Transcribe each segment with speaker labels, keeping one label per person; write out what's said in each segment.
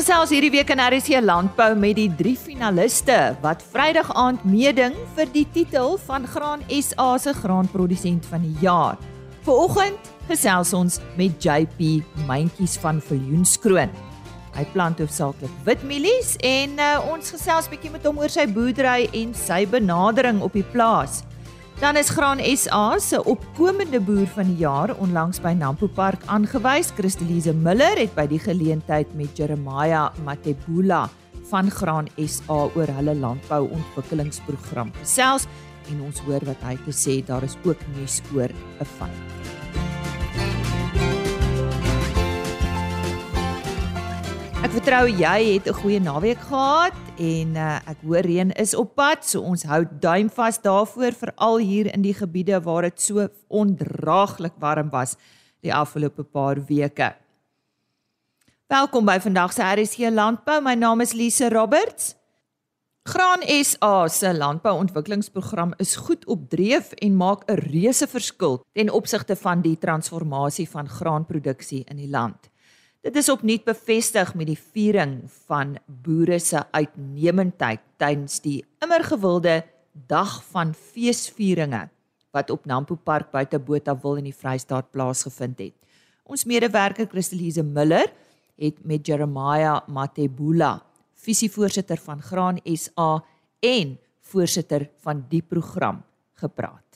Speaker 1: gesels hierdie week in RC Landbou met die drie finaliste wat Vrydag aand meeding vir die titel van Graan SA se graanprodusent van die jaar. Vanoggend gesels ons met JP Myntjies van Viljoenskroon. Hy plant hoofsaaklik witmielies en uh, ons gesels bietjie met hom oor sy boerdery en sy benadering op die plaas. Dan is Graan SA se opkomende boer van die jaar onlangs by Nampo Park aangewys. Christelise Miller het by die geleentheid met Jeremiah Matebula van Graan SA oor hulle landbouontwikkelingsprogram gesels en ons hoor wat hy te sê daar is ook nuus oor 'n fyn. Ek vertrou jy het 'n goeie naweek gehad en uh, ek hoor reën is op pad, so ons hou duim vas daarvoor veral hier in die gebiede waar dit so ondraaglik warm was die afgelope paar weke. Welkom by vandag se RSC Landbou. My naam is Lise Roberts. Graan SA se landbouontwikkelingsprogram is goed op dreef en maak 'n reuse verskil ten opsigte van die transformasie van graanproduksie in die land. Dit is opnuut bevestig met die viering van boere se uitnemendheid tydens die immer gewilde dag van feesvieringe wat op Nampo Park buite Botawil in die Vrystaat plaasgevind het. Ons medewerker Christelise Miller het met Jeremiah Matebula, visievoorsitter van Graan SA en voorsitter van die program gepraat.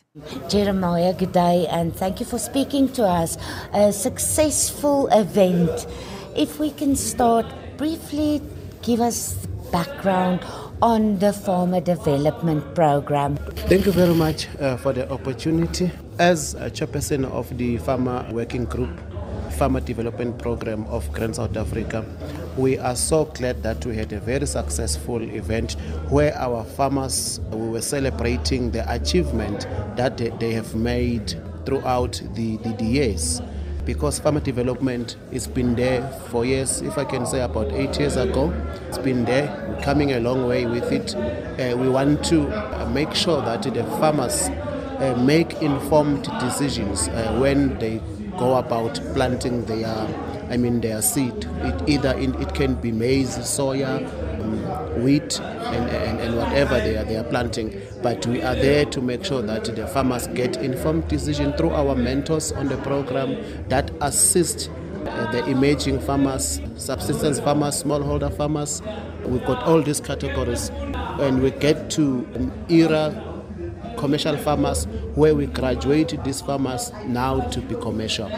Speaker 2: Jeremiah, good day and thank you for speaking to us. A successful event. If we can start briefly, give us background on the Farmer Development Program.
Speaker 3: Thank you very much uh, for the opportunity. As a chairperson of the Farmer Working Group, Farmer Development Program of Grand South Africa, we are so glad that we had a very successful event where our farmers we were celebrating the achievement that they have made throughout the, the, the years. Because farmer development has been there for years if i can say about eight years ago it's been there coming a long way with it. Uh, we want to make sure that the farmers uh, make informed decisions uh, when they go about planting their I mean their seed. It either in, it can be maize, soya, um, wheat, and, and, and whatever they are they are planting. But we are there to make sure that the farmers get informed decision through our mentors on the program that assist uh, the emerging farmers, subsistence farmers, smallholder farmers. We've got all these categories, and we get to an era commercial farmers where we graduate these farmers now to be commercial.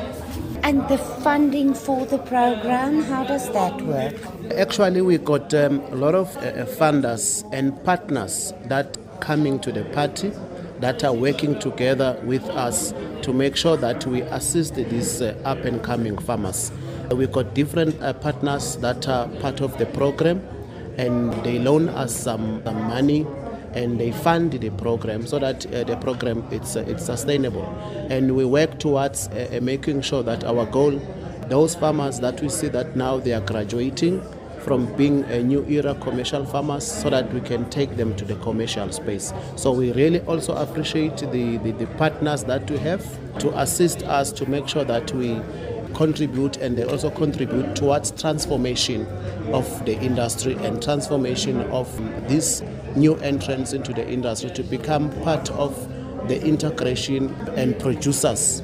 Speaker 2: And the funding for the program, how does that work?
Speaker 3: Actually, we got um, a lot of uh, funders and partners that coming to the party that are working together with us to make sure that we assist these uh, up and coming farmers. We got different uh, partners that are part of the program and they loan us some, some money and they fund the program so that uh, the program it's uh, it's sustainable and we work towards uh, uh, making sure that our goal those farmers that we see that now they are graduating from being a new era commercial farmers so that we can take them to the commercial space. So we really also appreciate the, the, the partners that we have to assist us to make sure that we contribute and they also contribute towards transformation of the industry and transformation of this new entrants into the industry to become part of the integration and producers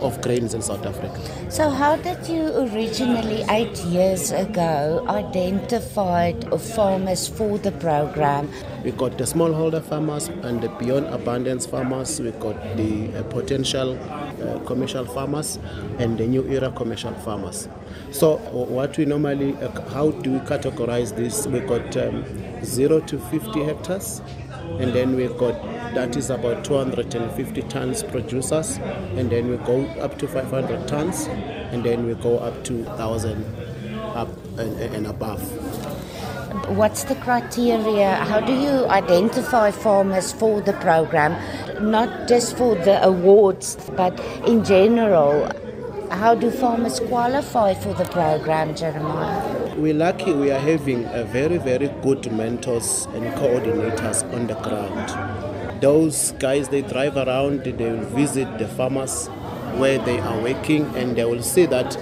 Speaker 3: of grains in South Africa.
Speaker 2: So, how did you originally, eight years ago, identify farmers for the program?
Speaker 3: We got the smallholder farmers and the beyond abundance farmers. We got the uh, potential uh, commercial farmers and the new era commercial farmers. So, what we normally, uh, how do we categorize this? We got um, zero to 50 hectares, and then we got that is about 250 tons producers, and then we go up to 500 tons, and then we go up to 1,000 up and, and above.
Speaker 2: What's the criteria? How do you identify farmers for the program? Not just for the awards, but in general. How do farmers qualify for the program, Jeremiah?
Speaker 3: We're lucky we are having a very, very good mentors and coordinators on the ground. Those guys, they drive around, they will visit the farmers where they are working, and they will see that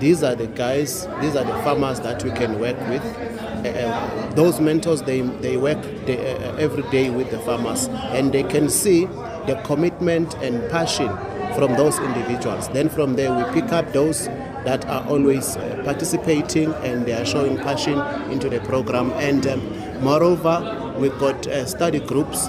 Speaker 3: these are the guys, these are the farmers that we can work with. Uh, those mentors, they, they work they, uh, every day with the farmers and they can see the commitment and passion from those individuals. Then from there, we pick up those that are always uh, participating and they are showing passion into the program. And um, moreover, we've got uh, study groups.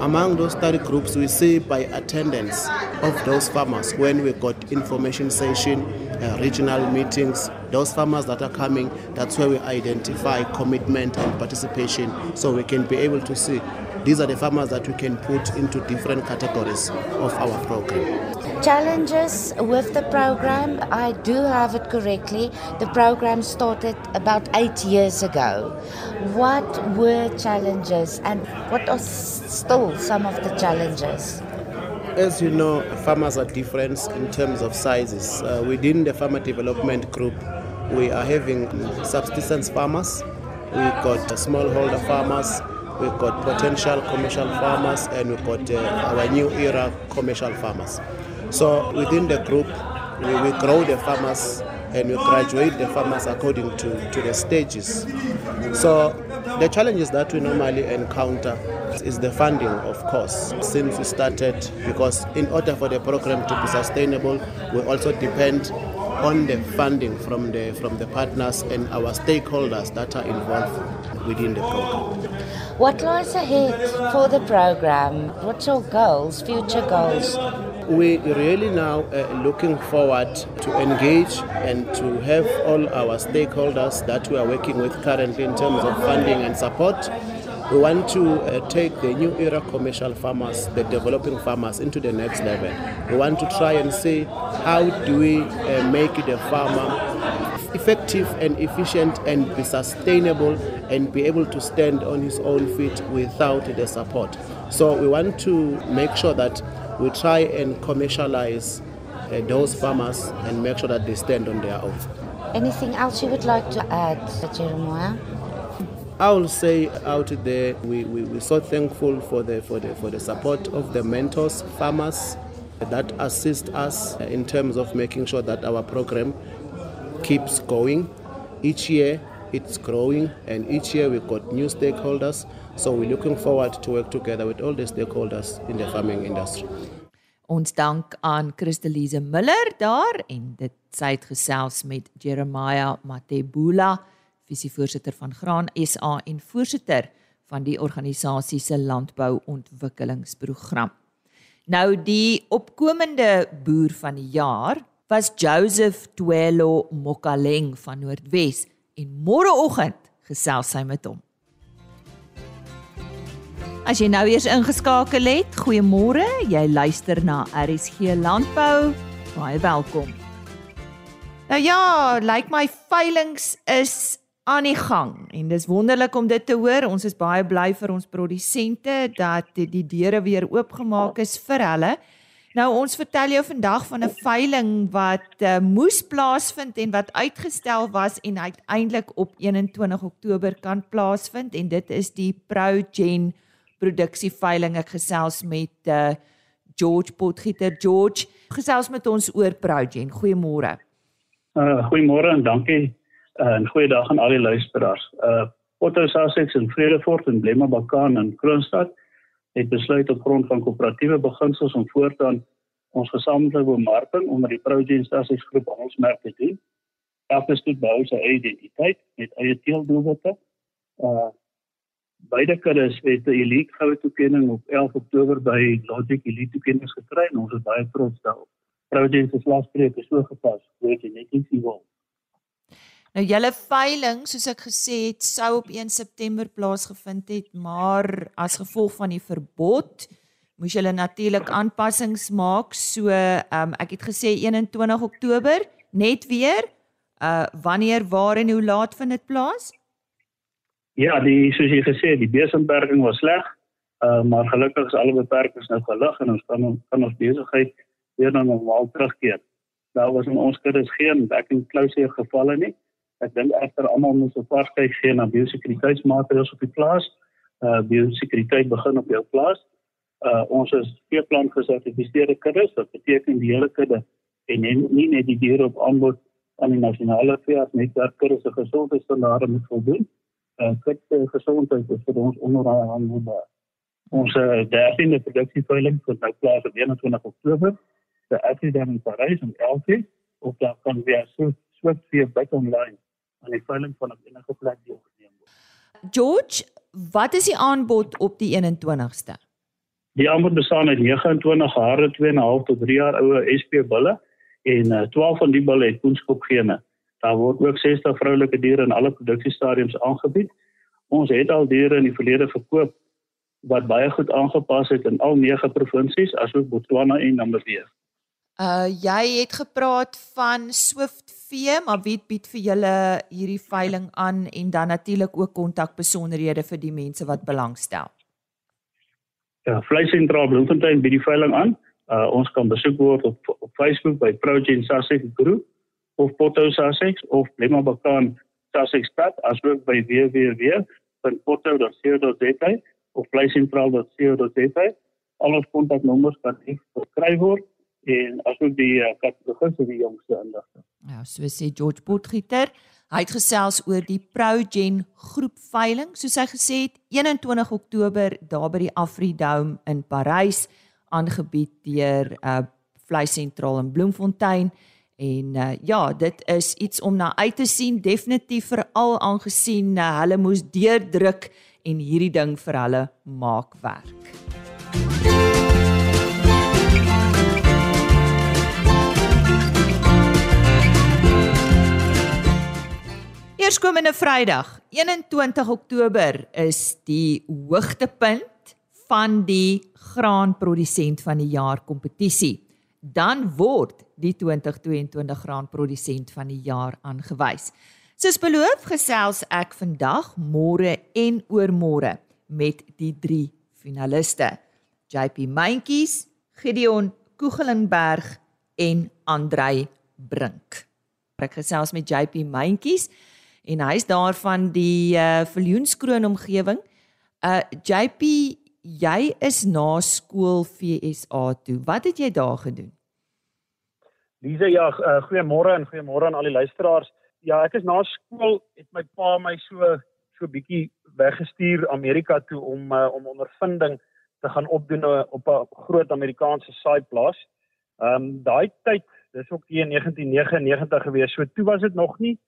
Speaker 3: Among those study groups, we see by attendance of those farmers when we got information session, uh, regional meetings, those farmers that are coming, that's where we identify commitment and participation so we can be able to see these are the farmers that we can put into different categories of our program.
Speaker 2: Challenges with the program, I do have it correctly. The program started about eight years ago. What were challenges and what are still some of the challenges?
Speaker 3: As you know, farmers are different in terms of sizes. Uh, within the farmer development group, we are having subsistence farmers, we've got smallholder farmers, we've got potential commercial farmers, and we've got uh, our new era commercial farmers. So within the group, we, we grow the farmers and we graduate the farmers according to, to the stages. So the challenges that we normally encounter is the funding, of course, since we started, because in order for the program to be sustainable, we also depend on the funding from the from the partners and our stakeholders that are involved within the program.
Speaker 2: What lies ahead for the program? What's your goals, future goals?
Speaker 3: We really now uh, looking forward to engage and to have all our stakeholders that we are working with currently in terms of funding and support we want to uh, take the new era commercial farmers, the developing farmers, into the next level. We want to try and see how do we uh, make the farmer effective and efficient and be sustainable and be able to stand on his own feet without the support. So we want to make sure that we try and commercialize uh, those farmers and make sure that they stand on their own.
Speaker 2: Anything else you would like to add, Jeremiah?
Speaker 3: I will say out there, we, we, we're so thankful for the, for, the, for the support of the mentors, farmers that assist us in terms of making sure that our program keeps going. Each year it's growing, and each year we've got new stakeholders. So we're looking forward to work together with all the stakeholders in the farming industry.
Speaker 1: Ons dank aan Christelise Miller daar en dit sy het gesels met Jeremiah Matebula visievoorsitter van Graan SA en voorsitter van die organisasie se landbouontwikkelingsprogram. Nou die opkomende boer van die jaar was Joseph Twelo Mokaleng van Noordwes en môreoggend gesels sy met hom. As jy nou eers ingeskakel het, goeiemôre. Jy luister na RSG Landbou. Baie welkom. Nou ja, lyk like my veilinge is aan die gang en dis wonderlik om dit te hoor. Ons is baie bly vir ons produsente dat die deure weer oopgemaak is vir hulle. Nou ons vertel jou vandag van 'n veiling wat uh, moes plaasvind en wat uitgestel was en uiteindelik op 21 Oktober kan plaasvind en dit is die ProGen produksie veiling. Ek gesels met uh, George Potgieter. George, gesels met ons oor ProGen. Goeiemôre.
Speaker 4: Uh, goeiemôre en dankie uh, en goeiedag aan al die luisteraars. Uh Otto Sussex in Vredefort en Blemma Bakan in Kroonstad het besluit op grond van koöperatiewe beginsels om voortaan ons gesamentlike bemarking onder die Progen Sussex groep handelsmerk te doen. Elke stoet behou sy identiteit met eie teeldoelwitte. Uh beide kuddes het 'n elite goue toekenning op 11 Oktober by Logic Elite toekenning gekry en ons is baie trots daarop. Progen se slagspreuk is so gepas, weet jy net nie hoe
Speaker 1: Nou julle veiling, soos ek gesê het, sou op 1 September plaasgevind het, maar as gevolg van die verbod moes julle natuurlik aanpassings maak. So, ehm um, ek het gesê 21 Oktober, net weer. Uh wanneer, waar en hoe laat vind dit plaas?
Speaker 4: Ja, die soos jy gesê het, die besemberging was sleg. Uh maar gelukkig is alle beperkings nou gelig en ons kan kan ons besigheid weer na normaal terugkeer. Daar was in ons kuddes geen back and closure gevalle nie. Ek dink egter almal moet so vas kyk gee na biosekuriteitsmaatreëls op die plaas. Uh biosekuriteit begin op jou plaas. Uh ons is veeplan gesertifiseerde kuddes, wat beteken die hele kudde en nie, nie net die diere op aanbod aan die nasionale veeartsnetwerk se gesondheidsstandaarde moet voldoen. Uh, kyk, gesondheid is vir ons onderhandelde. Ons uh, 13de produksieveiling vir nou plaas op 21 Oktober. Die Afrikaan in Parys om 11 of dan kan weer so Swift via byt online aan die veiling van enige plek deelgeneem word.
Speaker 1: George, wat is die aanbod op die 21ste?
Speaker 4: Die aanbod bestaan uit 29 hare 2.5 tot 3 jaar oue SP bulle en uh, 12 van die bulle het koenskopgene. Daar word ook 60 vroulike diere in alle produksiestadiums aangebied. Ons het al diere in die verlede verkoop wat baie goed aangepas het in al 9 provinsies asook Botswana en Namibië.
Speaker 1: Uh jy het gepraat van Swift Vee, maar wie bied vir julle hierdie veiling aan en dan natuurlik ook kontakbesonderhede vir die mense wat belangstel.
Speaker 4: Ja, Vleisentraal Bloemfontein bied die veiling aan. Uh ons kan besoek word op op Facebook by Progen Sussex Group of Poto Sussex of Lema Bakan Sussex Stad asook by www.poto.co.za of vleisentraal.co.za. Al ons kontaknommers kan gekry word en asook die uh, kategorie vir die jongste inligting.
Speaker 1: Ja, so sê George Potgieter. Hy het gesels oor die Progen groep veiling, soos hy gesê het, 21 Oktober daar by die Afridome in Parys aangebied deur uh, vleisentraal in Bloemfontein. En uh, ja, dit is iets om na uit te sien, definitief veral aangesien uh, hulle moes deurdruk en hierdie ding vir hulle maak werk. Eerskomende Vrydag, 21 Oktober is die hoogtepunt van die graanprodusent van die jaar kompetisie. Dan word die 2022 graanprodusent van die jaar aangewys. Soos beloof gesels ek vandag, môre en oormôre met die 3 finaliste. JP Mentjies, Gideon Koegelenberg en Andrei Brink. Ek gesels met JP Mentjies en hy's daar van die uh Viljoenskroon omgewing. Uh JP, jy is na skool FSA toe. Wat het jy daar gedoen?
Speaker 5: Lise, ja, uh, goeiemôre en goeiemôre aan al die luisteraars. Ja, ek is na skool het my pa my so so bietjie weggestuur Amerika toe om uh, om ondervinding te gaan opdoen op 'n groot Amerikaanse saaiplaas. Ehm um, daai tyd, dis ook teen 1999 gewees. So toe was dit nog nie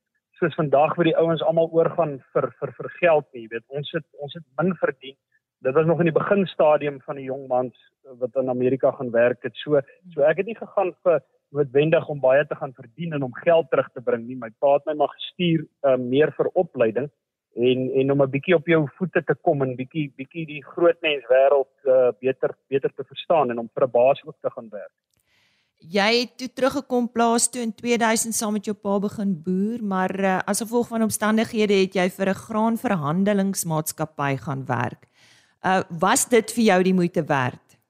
Speaker 5: soos vandag waar die ouens almal oorgaan vir vir vir geld nie, weet ons het ons het min verdien. Dit was nog in die beginstadium van die jong mans wat in Amerika gaan werk het. So so ek het nie gegaan vir noodwendig om baie te gaan verdien en om geld terug te bring nie. My pa het my maar gestuur uh, meer vir opleiding en en om 'n bietjie op jou voete te kom en bietjie bietjie die groot mens wêreld uh, beter beter te verstaan en om vir 'n baas ook te gaan werk.
Speaker 1: Jy het toe teruggekom plaas toe in 2000 saam met jou pa begin boer, maar uh, as gevolg van omstandighede het jy vir 'n graanverhandelingsmaatskappy gaan werk. Uh was dit vir jou die moeite werd?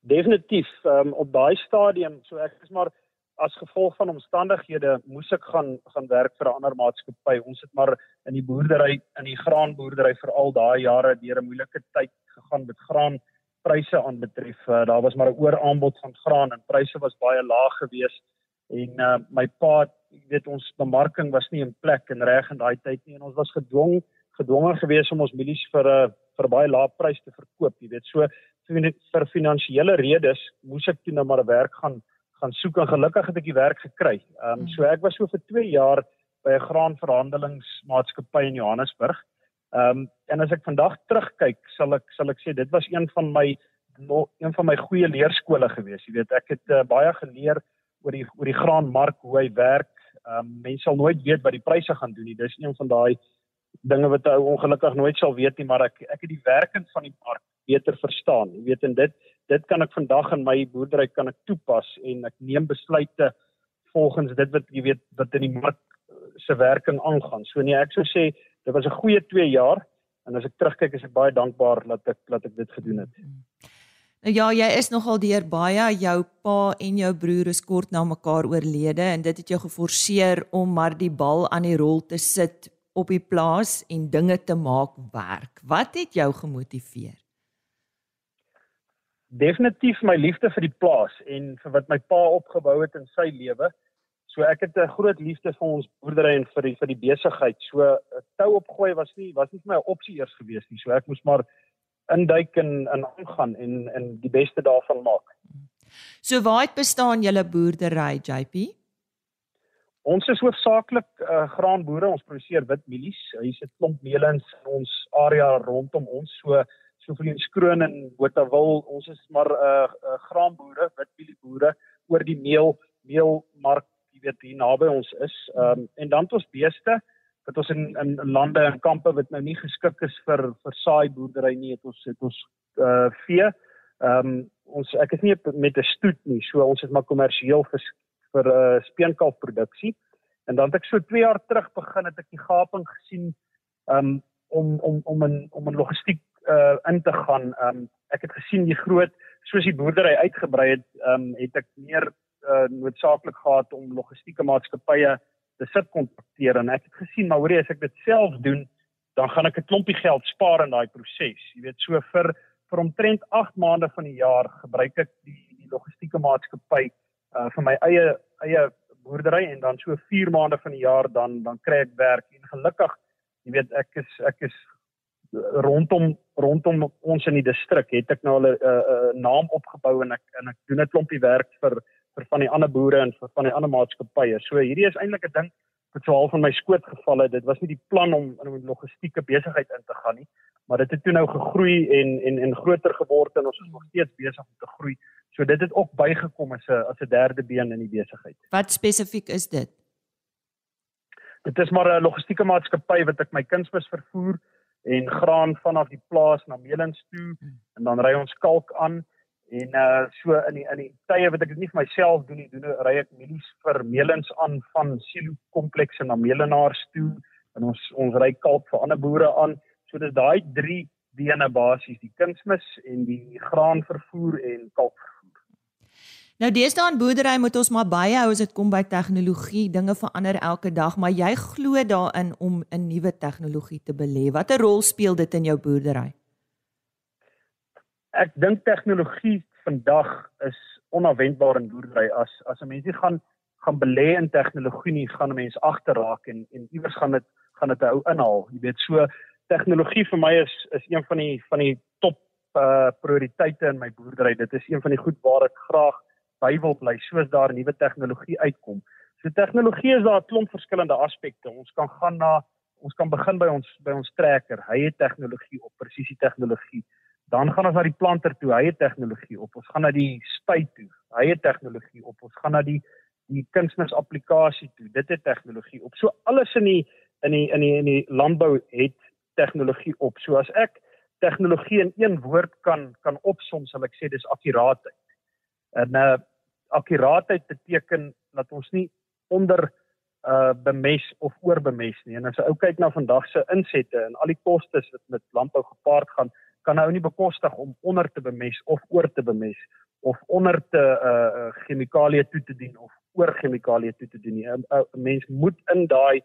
Speaker 5: Definitief. Um, op daai stadium, so ek is maar as gevolg van omstandighede moes ek gaan gaan werk vir 'n ander maatskappy. Ons het maar in die boerdery, in die graanboerdery vir al daai jare deur 'n moeilike tyd gegaan met graan pryse aanbetref. Uh, daar was maar 'n ooraanbod van graan en pryse was baie laag geweest en uh, my pa, jy weet ons bemarking was nie in plek en reg in daai tyd nie en ons was gedwong gedwonge geweest om ons mielies vir 'n uh, vir 'n baie lae prys te verkoop, jy weet. So vir, vir finansiële redes moes ek toe nou maar 'n werk gaan gaan soek en gelukkig het ek die werk gekry. Ehm um, so ek was so vir 2 jaar by 'n graanverhandelingsmaatskappy in Johannesburg. Ehm um, en as ek vandag terugkyk, sal ek sal ek sê dit was een van my een van my goeie leerskole gewees. Jy weet, ek het uh, baie geleer oor die oor die graanmark, hoe hy werk. Ehm um, mense sal nooit weet wat die pryse gaan doen nie. Dis een van daai dinge wat ou ongelukkig nooit sal weet nie, maar ek ek het die werking van die mark beter verstaan. Jy weet en dit dit kan ek vandag in my boerdery kan ek toepas en ek neem besluite volgens dit wat jy weet wat in die mark se werking aangaan. So nee, ek sou sê dit was 'n goeie 2 jaar en as ek terugkyk is ek baie dankbaar dat ek dat ek dit gedoen het.
Speaker 1: Nou ja, jy is nogal deur baie jou pa en jou broer is kort na mekaar oorlede en dit het jou geforseer om maar die bal aan die rol te sit op die plaas en dinge te maak werk. Wat het jou gemotiveer?
Speaker 5: Definitief my liefde vir die plaas en vir wat my pa opgebou het in sy lewe So ek het 'n groot liefde vir ons boerdery en vir die vir die besigheid. So 'n tou opgooi was nie was nie vir my 'n opsie eers gewees nie. So ek moes maar induik en en aangaan en en die beste daarvan maak.
Speaker 1: So waar het bestaan julle boerdery JP?
Speaker 5: Ons is hoofsaaklik uh, graanboere. Ons produseer wit mielies. Hier's 'n klomp meelens in ons area rondom ons. So so vir die skroon en Botawil. Ons is maar 'n uh, uh, graanboere, wit mielieboere oor die meel meelmark, jy weet, hier naby ons is. Ehm um, en dan het ons beeste wat ons in in lande en kampe wat nou nie geskik is vir vir saai boerdery nie, het ons het ons uh vee. Ehm um, ons ek is nie met 'n stoet nie, so ons is maar kommersieel vir vir uh, speenkalfproduksie. En dan het ek so 2 jaar terug begin het ek die gaping gesien um om om om 'n om 'n logistiek uh in te gaan. Um ek het gesien die groot soos die boerdery uitgebrei het, um het ek meer uh noodsaaklik gehad om logistieke maatskappye te subkontrakteer. En ek het gesien maar hoorie as ek dit self doen, dan gaan ek 'n klompie geld spaar in daai proses. Jy weet so vir vir omtrent 8 maande van die jaar gebruik ek die die logistieke maatskappy uh vir my eie eie boerdery. En dan so 4 maande van die jaar dan dan kry ek werk. En gelukkig jy weet ek is ek is rondom rondom ons in die distrik het ek nou 'n uh, uh, naam opgebou en ek en ek doen 'n klompie werk vir vir van die ander boere en vir van die ander maatskappye. So hierdie is eintlik 'n ding wat so half van my skoot geval het. Dit was nie die plan om in 'n logistieke besigheid in te gaan nie, maar dit het toe nou gegroei en en en groter geword en ons is nog steeds besig om te groei. So dit het ook bygekom as 'n as 'n derde been in die besigheid.
Speaker 1: Wat spesifiek is dit?
Speaker 5: Dit is maar 'n logistieke maatskappy wat ek my kunsmis vervoer en graan vanaf die plaas na Melins toe en dan ry ons kalk aan en uh so in die in die tye wat ek dit nie vir myself doen nie, doen ry ek mielies vir Melins aan van silo komplekse na Melenaars toe en ons ons ry kalk vir ander boere aan. So dis daai drie bene basies, die kunsmis en die graan vervoer en kalk.
Speaker 1: Nou deesdae in boerdery moet ons maar baie hou as dit kom by tegnologie, dinge verander elke dag, maar jy glo daarin om 'n nuwe tegnologie te belê. Watter rol speel dit in jou boerdery?
Speaker 5: Ek dink tegnologie vandag is onverwendbaar in boerdery as as 'n mens nie gaan gaan belê in tegnologie nie, gaan 'n mens agterraak en en iewers gaan dit gaan dit 'n ou inhaal. Jy weet so tegnologie vir my is is een van die van die top uh prioriteite in my boerdery. Dit is een van die goed waar ek graag by wil bly soos daar nuwe tegnologie uitkom. So tegnologie is daar 'n klomp verskillende aspekte. Ons kan gaan na ons kan begin by ons by ons trekker. Hy het tegnologie op presisie tegnologie. Dan gaan ons na die planter toe. Hy het tegnologie op. Ons gaan na die spuit toe. Hy het tegnologie op. Ons gaan na die die kunsmis applikasie toe. Dit het tegnologie op. So alles in die in die in die in die landbou het tegnologie op. So as ek tegnologie in een woord kan kan opsom, sal ek sê dis akkuraatheid. En uh akkuraatheid beteken dat ons nie onder uh bemes of oorbemes nie. En as jy ou kyk na vandag se insette en al die kostes wat met landbou gepaard gaan, kan nou nie bekostig om onder te bemes of oor te bemes of onder te uh chemikalieë toe te dien of oor chemikalieë toe te dien nie. 'n Mens moet in daai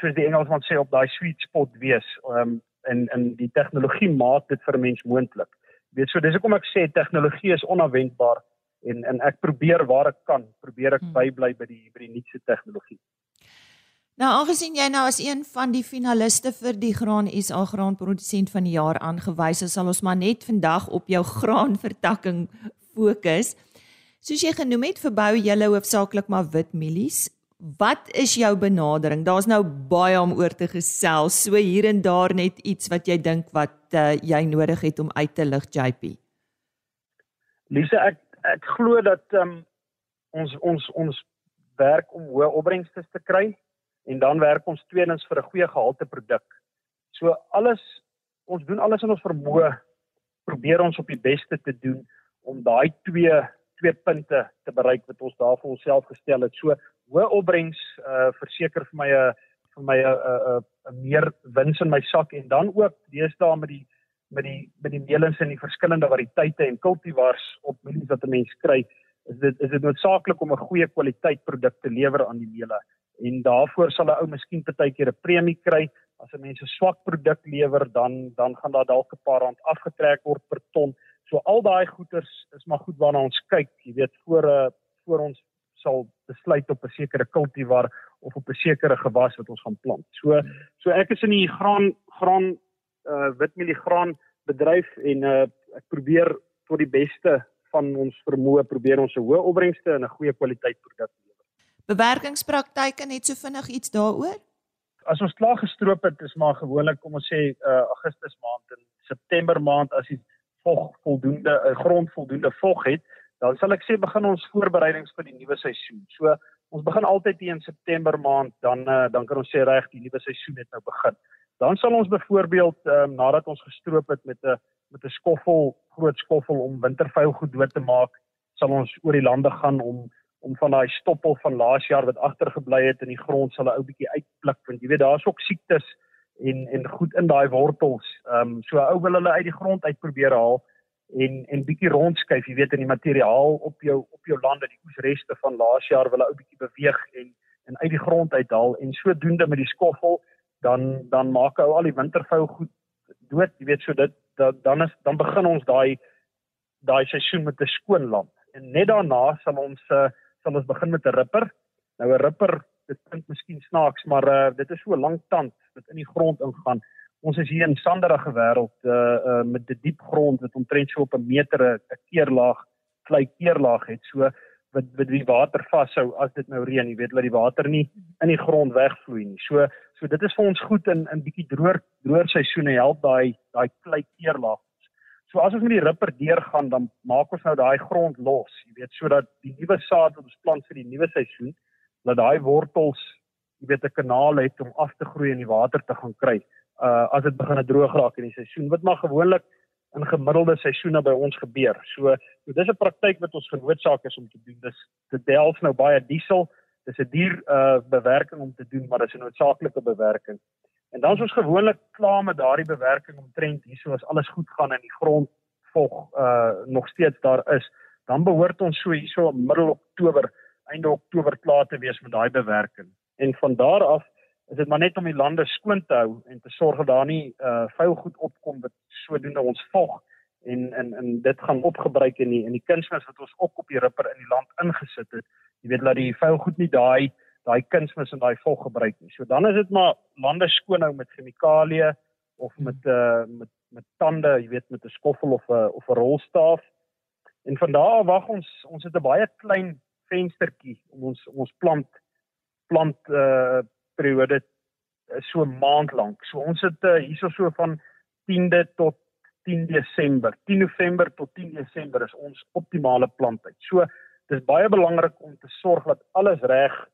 Speaker 5: soos die Engelsman sê op daai sweet spot wees. Um, en en die tegnologie maak dit vir 'n mens moontlik. Weet so dis hoekom ek sê tegnologie is onverwendbaar en en ek probeer waar ek kan, probeer ek hmm. bybly by die by die nuutste tegnologie.
Speaker 1: Nou aangesien jy nou as een van die finaliste vir die Graan SA graanprodusent van die jaar aangewys is, sal ons maar net vandag op jou graanvertakking fokus. Soos jy genoem het, verbou jy hoofsaaklik maar wit mielies Wat is jou benadering? Daar's nou baie om oor te gesels. So hier en daar net iets wat jy dink wat uh, jy nodig het om uit te lig JP.
Speaker 5: Lise, ek ek glo dat um, ons ons ons werk om hoë opbrengste te kry en dan werk ons tweedens vir 'n goeie gehalte produk. So alles ons doen alles in ons vermoë probeer ons op die beste te doen om daai twee twee punte te bereik wat ons daar vir onsself gestel het. So hoë opbrengs uh verseker vir my 'n uh, vir my 'n uh, 'n uh, meer wins in my sak en dan ook deesdae met die met die met die meelings en die verskillende variëteite en kultivars op mielies wat 'n mens kry, is dit is dit noodsaaklik om 'n goeie kwaliteit produk te lewer aan die meele. En daarvoor sal 'n ou miskien partykeer 'n premie kry as 'n mens 'n swak produk lewer, dan dan gaan daar dalk 'n paar rand afgetrek word per ton. So al daai goeders is maar goed waarna ons kyk, jy weet, voor 'n uh, voor ons sal besluit op 'n sekere kultivar of op 'n sekere gewas wat ons gaan plant. So so ek is in die graan graan uh witmielie bedryf en uh ek probeer tot die beste van ons vermoë probeer ons 'n hoë opbrengste en 'n goeie kwaliteit produk lewer.
Speaker 1: Bewerkingspraktyke net so vinnig iets daaroor?
Speaker 5: As ons klaar gestroop het, is maar gewoonlik kom ons sê uh Augustus maand en September maand as die vog voldoende uh, grond voldoende vog het, dan sal ek sê begin ons voorbereidings vir die nuwe seisoen. So ons begin altyd in September maand, dan uh, dan kan ons sê reg die nuwe seisoen het nou begin. Dan sal ons byvoorbeeld um, nadat ons gestroop het met 'n met 'n skoffel, groot skoffel om wintervuil goed dood te maak, sal ons oor die lande gaan om om van daai stoppel van laas jaar wat agtergebly het in die grond sal 'n ou bietjie uitpluk want jy weet daar's ook siektes en en goed in daai wortels. Ehm um, so ou wil hulle uit die grond uit probeer haal en en bietjie rondskuif, jy weet in die materiaal op jou op jou lande, die oesreste van laas jaar wil hulle ou bietjie beweeg en en uit die grond uithaal en sodoende met die skoffel dan dan maak ou al die wintervuil goed dood, jy weet so dit dan dan is dan begin ons daai daai seisoen met 'n skoon land. En net daarna sal ons uh, sal ons begin met 'n ripper. Nou 'n ripper, dit klink miskien snaaks, maar uh, dit is so 'n lang tand wat in die grond ingaan. Ons is hier in sanderige wêreld uh, uh met 'n diep grond wat omtrent so op 'n meter 'n keerlaag, klei keerlaag het. So wat wat die water vashou as dit nou reën, jy weet dat die water nie in die grond wegvloei nie. So so dit is vir ons goed in in bietjie droër droër seisoene help daai daai klei keerlaag. So as ons met die ripper deurgaan, dan maak ons nou daai grond los, jy weet, sodat die nuwe saad wat ons plant vir die nuwe seisoen, dat daai wortels, jy weet, 'n kanaal het om af te groei en die water te gaan kry. Uh as dit begin droog raak in die seisoen, wat maar gewoonlik in gemiddelde seisoene by ons gebeur. So, so dis 'n praktyk wat ons genoodsaak is om te doen. Dis dit delf nou baie diesel. Dis 'n duur uh bewerking om te doen, maar dis 'n noodsaaklike bewerking. En dan is ons gewoonlik klaar met daardie bewerking omtrent hierso as alles goed gaan in die grond vog uh nog steeds daar is, dan behoort ons so hierso middel Oktober, einde Oktober klaar te wees met daai bewerking. En van daar af is dit maar net om die lande skoon te hou en te sorg dat daar nie uh vuil goed opkom wat sodoende ons vog en en en dit gaan opgebruik in die in die kunsmis wat ons ook op die ripper in die land ingesit het. Jy weet dat die vuil goed nie daai daai kunsmis en daai vog gebruik nie. So dan is dit maar lande skoon hou met chemikalieë of met uh met met tande, jy weet met 'n skoffel of 'n of 'n rolstaaf. En van daar af wag ons ons het 'n baie klein venstertjie om ons ons plant plant uh periode uh, so 'n maand lank. So ons het uh, hierso so van 10de tot 10 Desember. 10 November tot 10 Desember is ons optimale planttyd. So dis baie belangrik om te sorg dat alles reg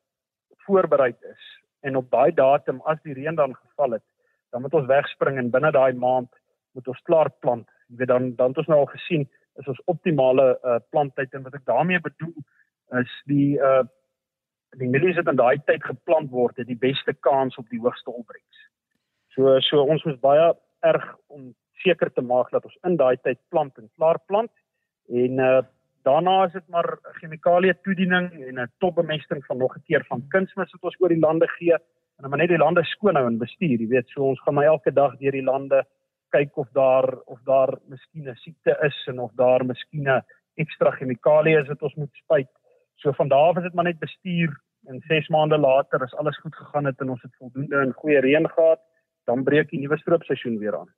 Speaker 5: voorberei is en op daai datum as die reën dan geval het, dan moet ons wegspring en binne daai maand moet ons klaar plant. Jy weet dan dan het ons nou al gesien is ons optimale uh, planttyd en wat ek daarmee bedoel is die uh die mielies wat in daai tyd geplant word, het die beste kans op die hoogste opbrengs. So so ons moet baie erg om seker te maak dat ons in daai tyd plant en klaar plant en uh daarna is dit maar chemikalie toediening en 'n topbemesting van nog 'n keer van kunsmis wat ons oor die lande gee en dan maar net die lande skoon hou en bestuur, jy weet, so ons gaan maar elke dag deur die lande kyk of daar of daar miskien 'n siekte is en of daar miskien 'n ekstra chemikalie is wat ons moet spuit. So van daar af is dit maar net bestuur en 6 maande later as alles goed gegaan het en ons het voldoende en goeie reën gehad, dan breek die nuwe stroopseisoen weer aan.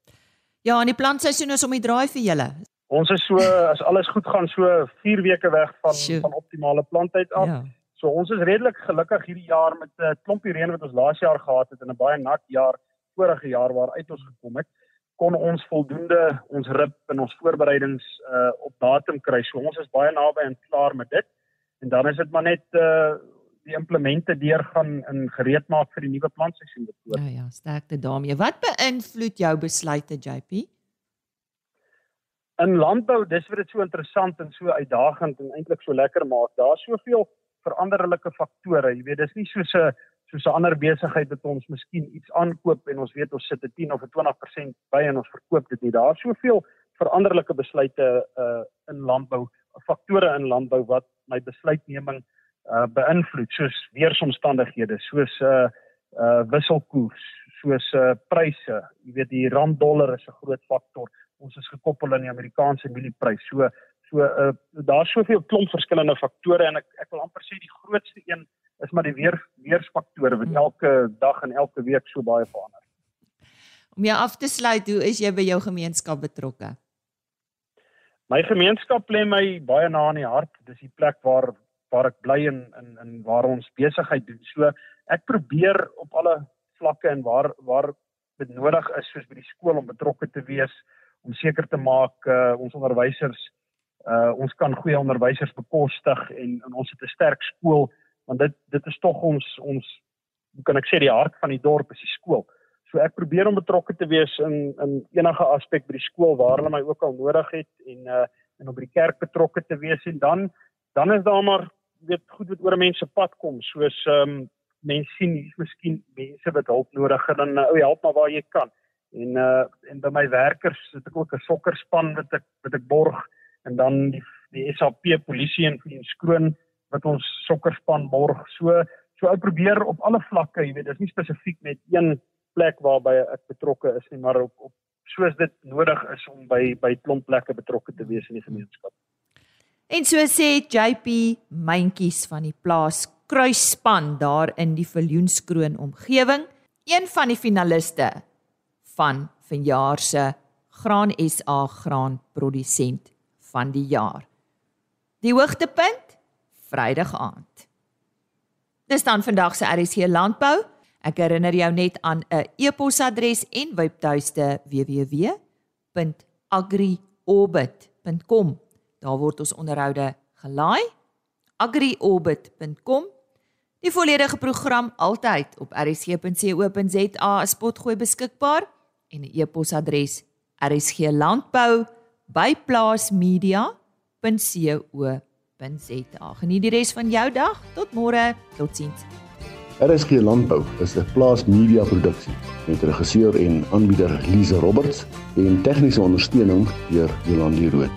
Speaker 1: Ja, en die plantseisoen is om die draai vir julle.
Speaker 5: Ons is so as alles goed gaan so 4 weke weg van Sjoe. van optimale planttyd af. Ja. So ons is redelik gelukkig hierdie jaar met 'n uh, klompie reën wat ons laas jaar gehad het en 'n baie nat jaar vorige jaar waar uit ons gekom het kon ons voldoende ons rip en ons voorbereidings uh op datum kry. So ons is baie naby en klaar met dit. En dan is dit maar net uh die implemente deurgaan in gereed maak vir die nuwe plantseisoen betroor.
Speaker 1: Ja ja, sterkte daarmee. Wat beïnvloed jou besluite, JP?
Speaker 5: In landbou, dis vir dit so interessant en so uitdagend en eintlik so lekker maak. Daar's soveel veranderlike faktore. Jy weet, dis nie soos 'n soos 'n ander besigheid wat ons miskien iets aankoop en ons weet ons sit 'n 10 of 'n 20% by en ons verkoop dit nie. Daar's soveel veranderlike besluite uh in landbou, faktore in landbou wat my besluitneming uh beïnvloed, soos weeromstandighede, soos uh uh wisselkoers, soos uh pryse. Jy weet die rand dollar is 'n groot faktor. Ons is gekoppel aan die Amerikaanse mielieprys. So So uh, daar's soveel klomp verskillende faktore en ek ek wil amper sê die grootste een is maar die weer weersfaktore wat hmm. elke dag en elke week so baie verander.
Speaker 1: Om jou af te sluit, hoe is jy by jou gemeenskap betrokke?
Speaker 5: My gemeenskap lê my baie na in die hart. Dis die plek waar waar ek bly en in in waar ons besigheid doen. So ek probeer op alle vlakke en waar waar dit nodig is soos by die skool om betrokke te wees om seker te maak uh, ons onderwysers uh, ons kan goeie onderwysers bekostig en, en ons het 'n sterk skool want dit dit is tog ons ons hoe kan ek sê die hart van die dorp is die skool. So ek probeer om betrokke te wees in in enige aspek by die skool waar hulle my ook al nodig het en uh en op by die kerk betrokke te wees en dan dan is daar maar weet goed wat oor mense pad kom soos ehm um, mense sien hier's miskien mense wat hulp nodig het dan uh, ou help maar waar jy kan. En uh en by my werkers het ek ook 'n sokkerspan wat ek wat ek borg en dan die die SAP polisie en vir skroon wat ons sokkerspan borg. So so ek probeer op alle vlakke, jy weet, dis nie spesifiek net een plek waarby ek betrokke is nie, maar op, op soos dit nodig is om by by klomp plekke betrokke te wees in die gemeenskap.
Speaker 1: En so sê JP Myntjies van die plaas Kruisspan daar in die Viljoenskroon omgewing, een van die finaliste van vanjaar se Graan SA graanprodusent van die jaar. Die hoogtepunt Vrydag aand. Dis dan vandag se RC Landbou Ek herinner jou net aan 'n e-posadres en webtuiste www.agriorbit.com. Daar word ons onderhoude gelaai. agriorbit.com. Die volledige program altyd op rsg.co.za as potgooi beskikbaar en 'n e-posadres rsglandbou@plaasmedia.co.za. Geniet die res van jou dag. Tot môre. Totsiens.
Speaker 6: RSG Landbou is 'n plaas media produksie met regisseur en aanbieder Lize Roberts en tegniese ondersteuning deur Jolande Rooi.